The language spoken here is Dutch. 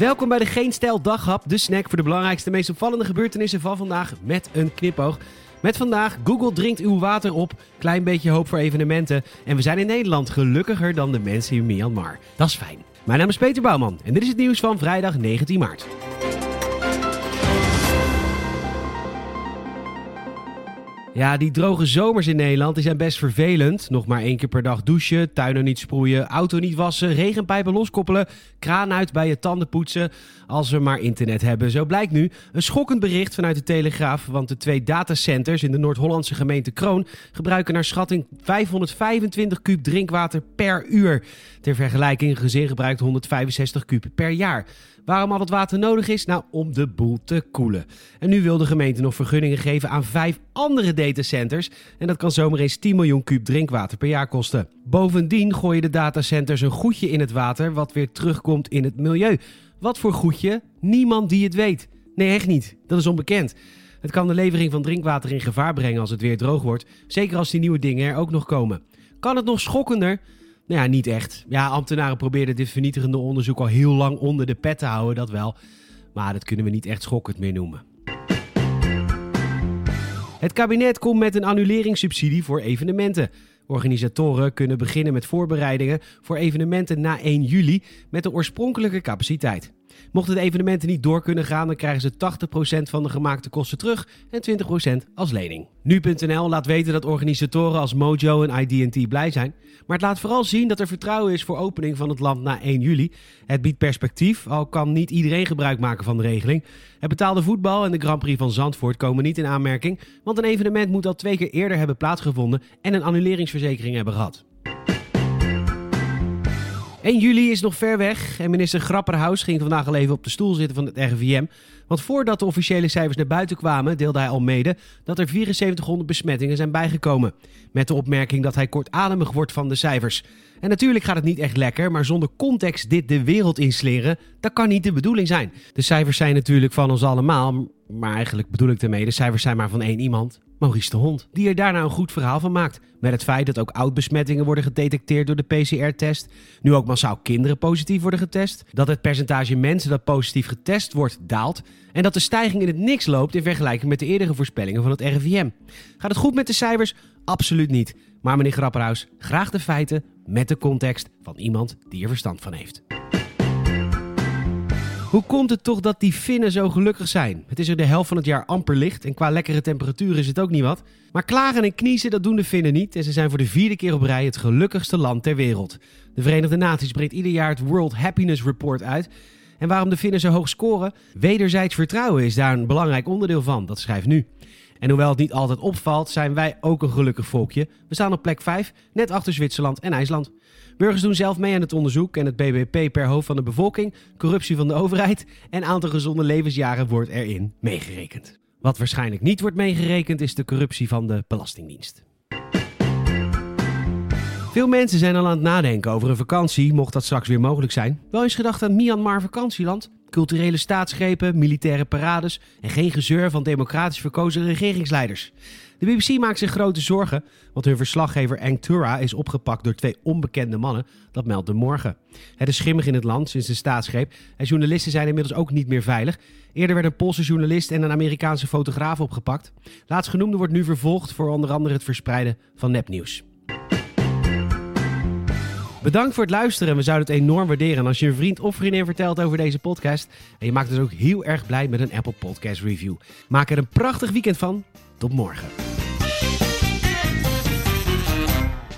Welkom bij de Geen Stijl Daghap, de snack voor de belangrijkste, meest opvallende gebeurtenissen van vandaag met een knipoog. Met vandaag, Google drinkt uw water op, klein beetje hoop voor evenementen en we zijn in Nederland gelukkiger dan de mensen in Myanmar. Dat is fijn. Mijn naam is Peter Bouwman en dit is het nieuws van vrijdag 19 maart. Ja, die droge zomers in Nederland die zijn best vervelend. Nog maar één keer per dag douchen, tuinen niet sproeien, auto niet wassen, regenpijpen loskoppelen, kraan uit bij je tanden poetsen. Als we maar internet hebben. Zo blijkt nu een schokkend bericht vanuit de Telegraaf. Want de twee datacenters in de Noord-Hollandse gemeente Kroon gebruiken naar schatting 525 kuub drinkwater per uur. Ter vergelijking, een gezin gebruikt 165 kuub per jaar. Waarom al dat water nodig is? Nou, om de boel te koelen. En nu wil de gemeente nog vergunningen geven aan vijf andere datacenters. En dat kan zomaar eens 10 miljoen kuub drinkwater per jaar kosten. Bovendien gooien de datacenters een goedje in het water, wat weer terugkomt in het milieu. Wat voor goedje? Niemand die het weet. Nee, echt niet. Dat is onbekend. Het kan de levering van drinkwater in gevaar brengen als het weer droog wordt. Zeker als die nieuwe dingen er ook nog komen. Kan het nog schokkender? Nou ja, niet echt. Ja, ambtenaren probeerden dit vernietigende onderzoek al heel lang onder de pet te houden, dat wel. Maar dat kunnen we niet echt schokkend meer noemen. Het kabinet komt met een annuleringssubsidie voor evenementen. Organisatoren kunnen beginnen met voorbereidingen voor evenementen na 1 juli met de oorspronkelijke capaciteit. Mochten de evenementen niet door kunnen gaan, dan krijgen ze 80% van de gemaakte kosten terug en 20% als lening. Nu.nl laat weten dat organisatoren als Mojo en ID&T blij zijn, maar het laat vooral zien dat er vertrouwen is voor opening van het land na 1 juli. Het biedt perspectief, al kan niet iedereen gebruik maken van de regeling. Het betaalde voetbal en de Grand Prix van Zandvoort komen niet in aanmerking, want een evenement moet al twee keer eerder hebben plaatsgevonden en een annuleringsverzekering hebben gehad. 1 juli is nog ver weg en minister Grapperhaus ging vandaag al even op de stoel zitten van het RIVM. Want voordat de officiële cijfers naar buiten kwamen, deelde hij al mede dat er 7400 besmettingen zijn bijgekomen. Met de opmerking dat hij kortademig wordt van de cijfers. En natuurlijk gaat het niet echt lekker, maar zonder context dit de wereld insleren, dat kan niet de bedoeling zijn. De cijfers zijn natuurlijk van ons allemaal, maar eigenlijk bedoel ik daarmee, de cijfers zijn maar van één iemand. Maurice de Hond, die er daarna een goed verhaal van maakt. Met het feit dat ook oud-besmettingen worden gedetecteerd door de PCR-test. Nu ook massaal kinderen positief worden getest. Dat het percentage mensen dat positief getest wordt daalt. En dat de stijging in het niks loopt in vergelijking met de eerdere voorspellingen van het RIVM. Gaat het goed met de cijfers? Absoluut niet. Maar meneer Grapperhaus, graag de feiten met de context van iemand die er verstand van heeft. Hoe komt het toch dat die Finnen zo gelukkig zijn? Het is er de helft van het jaar amper licht en qua lekkere temperatuur is het ook niet wat. Maar klagen en kniezen, dat doen de Finnen niet en ze zijn voor de vierde keer op rij het gelukkigste land ter wereld. De Verenigde Naties brengt ieder jaar het World Happiness Report uit. En waarom de Finnen zo hoog scoren? Wederzijds vertrouwen is daar een belangrijk onderdeel van, dat schrijft nu. En hoewel het niet altijd opvalt, zijn wij ook een gelukkig volkje. We staan op plek 5, net achter Zwitserland en IJsland. Burgers doen zelf mee aan het onderzoek en het BBP per hoofd van de bevolking, corruptie van de overheid en aantal gezonde levensjaren wordt erin meegerekend. Wat waarschijnlijk niet wordt meegerekend is de corruptie van de Belastingdienst. Veel mensen zijn al aan het nadenken over een vakantie, mocht dat straks weer mogelijk zijn. Wel eens gedacht aan Myanmar vakantieland? Culturele staatsgrepen, militaire parades en geen gezeur van democratisch verkozen regeringsleiders. De BBC maakt zich grote zorgen, want hun verslaggever Eng Tura is opgepakt door twee onbekende mannen. Dat meldt de morgen. Het is schimmig in het land sinds de staatsgreep en journalisten zijn inmiddels ook niet meer veilig. Eerder werd een Poolse journalist en een Amerikaanse fotograaf opgepakt. Laatstgenoemde wordt nu vervolgd voor onder andere het verspreiden van nepnieuws. Bedankt voor het luisteren. We zouden het enorm waarderen als je een vriend of vriendin vertelt over deze podcast. En je maakt dus ook heel erg blij met een Apple Podcast review. Maak er een prachtig weekend van. Tot morgen.